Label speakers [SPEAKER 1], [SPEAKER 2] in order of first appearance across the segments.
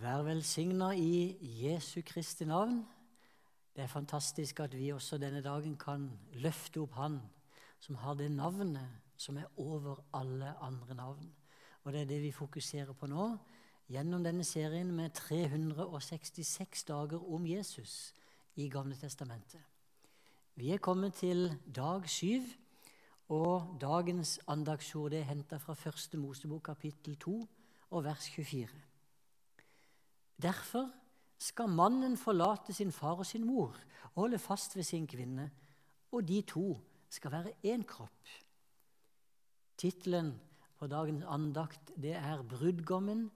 [SPEAKER 1] Vær velsigna i Jesu Kristi navn. Det er fantastisk at vi også denne dagen kan løfte opp Han som har det navnet som er over alle andre navn. Og Det er det vi fokuserer på nå gjennom denne serien med 366 dager om Jesus i Gamle Testamentet. Vi er kommet til dag syv, og dagens andagsord er henta fra første Mosebok kapittel 2 og vers 24. Derfor skal mannen forlate sin far og sin mor og holde fast ved sin kvinne, og de to skal være én kropp. Tittelen på dagens andakt det er 'Brudgommen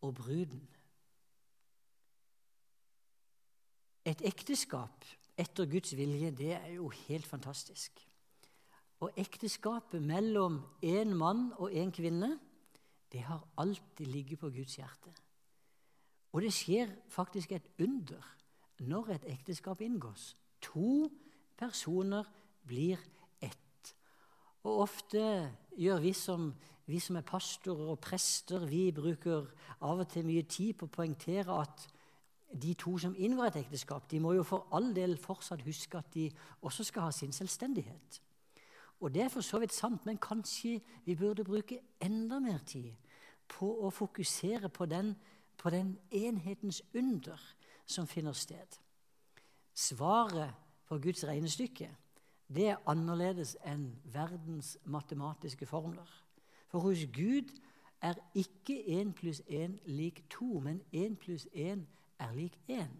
[SPEAKER 1] og bruden'. Et ekteskap etter Guds vilje det er jo helt fantastisk. Og ekteskapet mellom én mann og én kvinne det har alltid ligget på Guds hjerte. Og det skjer faktisk et under når et ekteskap inngås. To personer blir ett. Og ofte gjør vi som, vi som er pastorer og prester, vi bruker av og til mye tid på å poengtere at de to som inngår et ekteskap, de må jo for all del fortsatt huske at de også skal ha sin selvstendighet. Og det er for så vidt sant, men kanskje vi burde bruke enda mer tid på å fokusere på den på den enhetens under som finner sted. Svaret på Guds regnestykke det er annerledes enn verdens matematiske formler. For hos Gud er ikke én pluss én lik to, men én pluss én er lik én.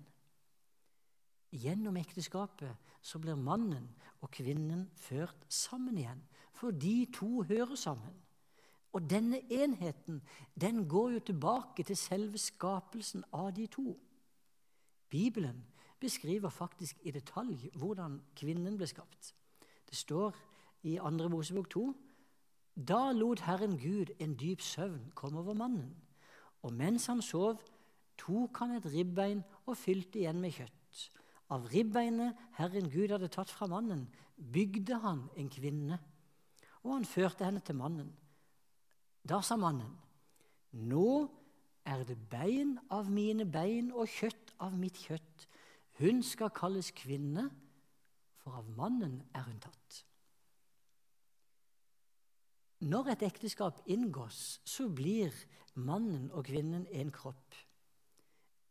[SPEAKER 1] Gjennom ekteskapet så blir mannen og kvinnen ført sammen igjen, for de to hører sammen. Og denne enheten den går jo tilbake til selve skapelsen av de to. Bibelen beskriver faktisk i detalj hvordan kvinnen ble skapt. Det står i 2. Mosebok 2.: Da lot Herren Gud en dyp søvn komme over mannen, og mens han sov, tok han et ribbein og fylte igjen med kjøtt. Av ribbeinet Herren Gud hadde tatt fra mannen, bygde han en kvinne, og han førte henne til mannen. Da sa mannen, nå er det bein av mine bein og kjøtt av mitt kjøtt. Hun skal kalles kvinne, for av mannen er hun tatt. Når et ekteskap inngås, så blir mannen og kvinnen en kropp.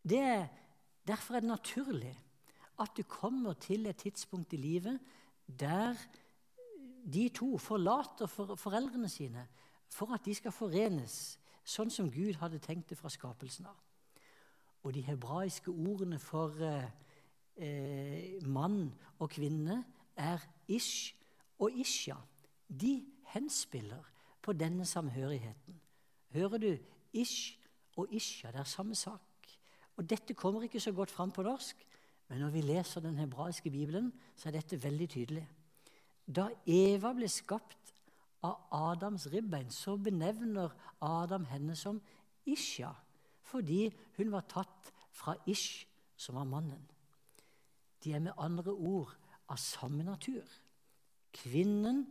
[SPEAKER 1] Det er, derfor er det naturlig at du kommer til et tidspunkt i livet der de to forlater foreldrene sine for at de skal forenes sånn som Gud hadde tenkt det fra skapelsen av. Og de hebraiske ordene for eh, eh, mann og kvinne er ish og isha. De henspiller på denne samhørigheten. Hører du ish og isha? Det er samme sak. Og Dette kommer ikke så godt fram på norsk, men når vi leser den hebraiske bibelen, så er dette veldig tydelig. Da Eva ble skapt av Adams ribbein, så benevner Adam henne som Isha, fordi hun var tatt fra Ish, som var mannen. De er med andre ord av samme natur. Kvinnen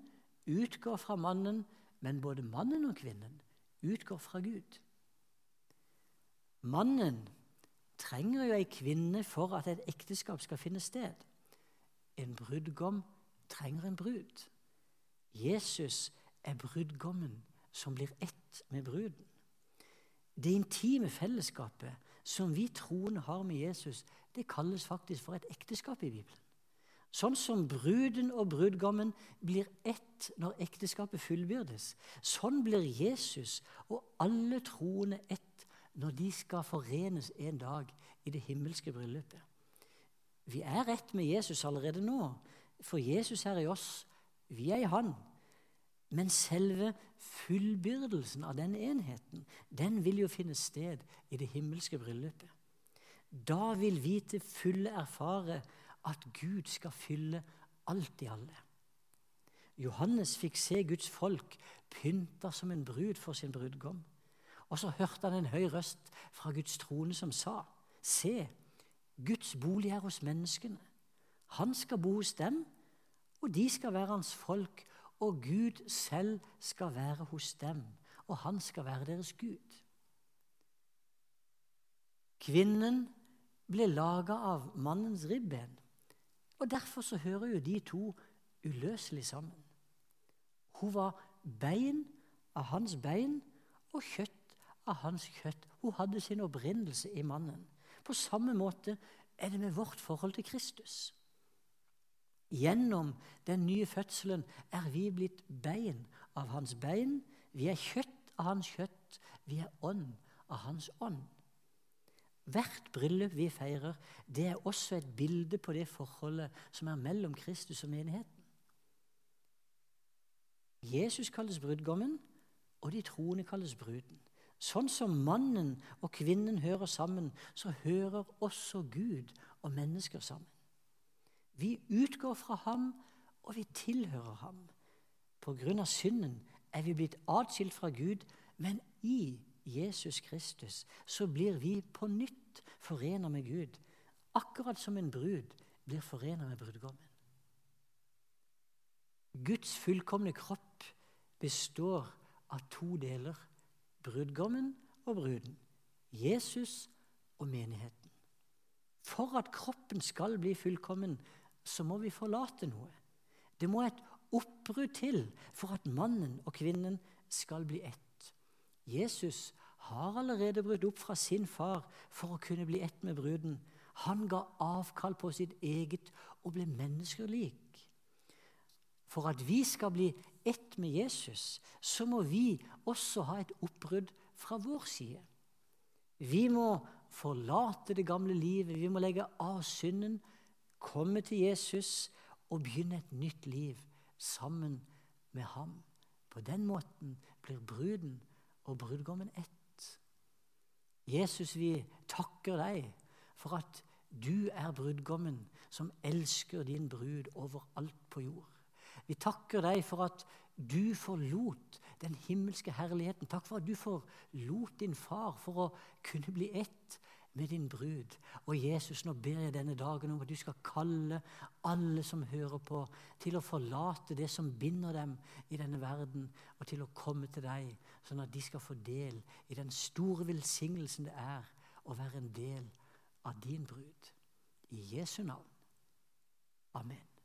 [SPEAKER 1] utgår fra mannen, men både mannen og kvinnen utgår fra Gud. Mannen trenger jo ei kvinne for at et ekteskap skal finne sted. En brudgom trenger en brud. Jesus er brudgommen som blir ett med bruden. Det intime fellesskapet som vi troende har med Jesus, det kalles faktisk for et ekteskap i Bibelen. Sånn som bruden og brudgommen blir ett når ekteskapet fullbyrdes, sånn blir Jesus og alle troende ett når de skal forenes en dag i det himmelske bryllupet. Vi er ett med Jesus allerede nå, for Jesus er i oss. Vi er i Han. Men selve fullbyrdelsen av den enheten den vil jo finne sted i det himmelske bryllupet. Da vil vi til fulle erfare at Gud skal fylle alt i alle. Johannes fikk se Guds folk pynta som en brud for sin brudgom. Og så hørte han en høy røst fra Guds trone som sa, Se, Guds bolig er hos menneskene. Han skal bo hos dem, og de skal være hans folk, og Gud selv skal være hos dem, og han skal være deres Gud. Kvinnen ble laga av mannens ribben. Og Derfor så hører jo de to uløselig sammen. Hun var bein av hans bein og kjøtt av hans kjøtt. Hun hadde sin opprinnelse i mannen. På samme måte er det med vårt forhold til Kristus. Gjennom den nye fødselen er vi blitt bein av hans bein. Vi er kjøtt av hans kjøtt. Vi er ånd av hans ånd. Hvert bryllup vi feirer, det er også et bilde på det forholdet som er mellom Kristus og menigheten. Jesus kalles brudgommen, og de troende kalles bruden. Sånn som mannen og kvinnen hører sammen, så hører også Gud og mennesker sammen. Vi utgår fra ham, og vi tilhører ham. På grunn av synden er vi blitt atskilt fra Gud, men i Jesus Kristus så blir vi på nytt forena med Gud. Akkurat som en brud blir forena med brudgommen. Guds fullkomne kropp består av to deler brudgommen og bruden. Jesus og menigheten. For at kroppen skal bli fullkommen, så må vi forlate noe. Det må et oppbrudd til for at mannen og kvinnen skal bli ett. Jesus har allerede brutt opp fra sin far for å kunne bli ett med bruden. Han ga avkall på sitt eget og ble menneskelik. For at vi skal bli ett med Jesus, så må vi også ha et oppbrudd fra vår side. Vi må forlate det gamle livet, vi må legge av synden, komme til Jesus og begynne et nytt liv sammen med ham. På den måten blir bruden og brudgommen ett. Jesus, vi takker deg for at du er brudgommen som elsker din brud overalt på jord. Vi takker deg for at du forlot den himmelske herligheten. Takk for at du forlot din far for å kunne bli ett med din brud. Og Jesus, nå ber jeg denne dagen om at du skal kalle alle som hører på, til å forlate det som binder dem i denne verden, og til å komme til deg, sånn at de skal få del i den store velsignelsen det er å være en del av din brud. I Jesu navn. Amen.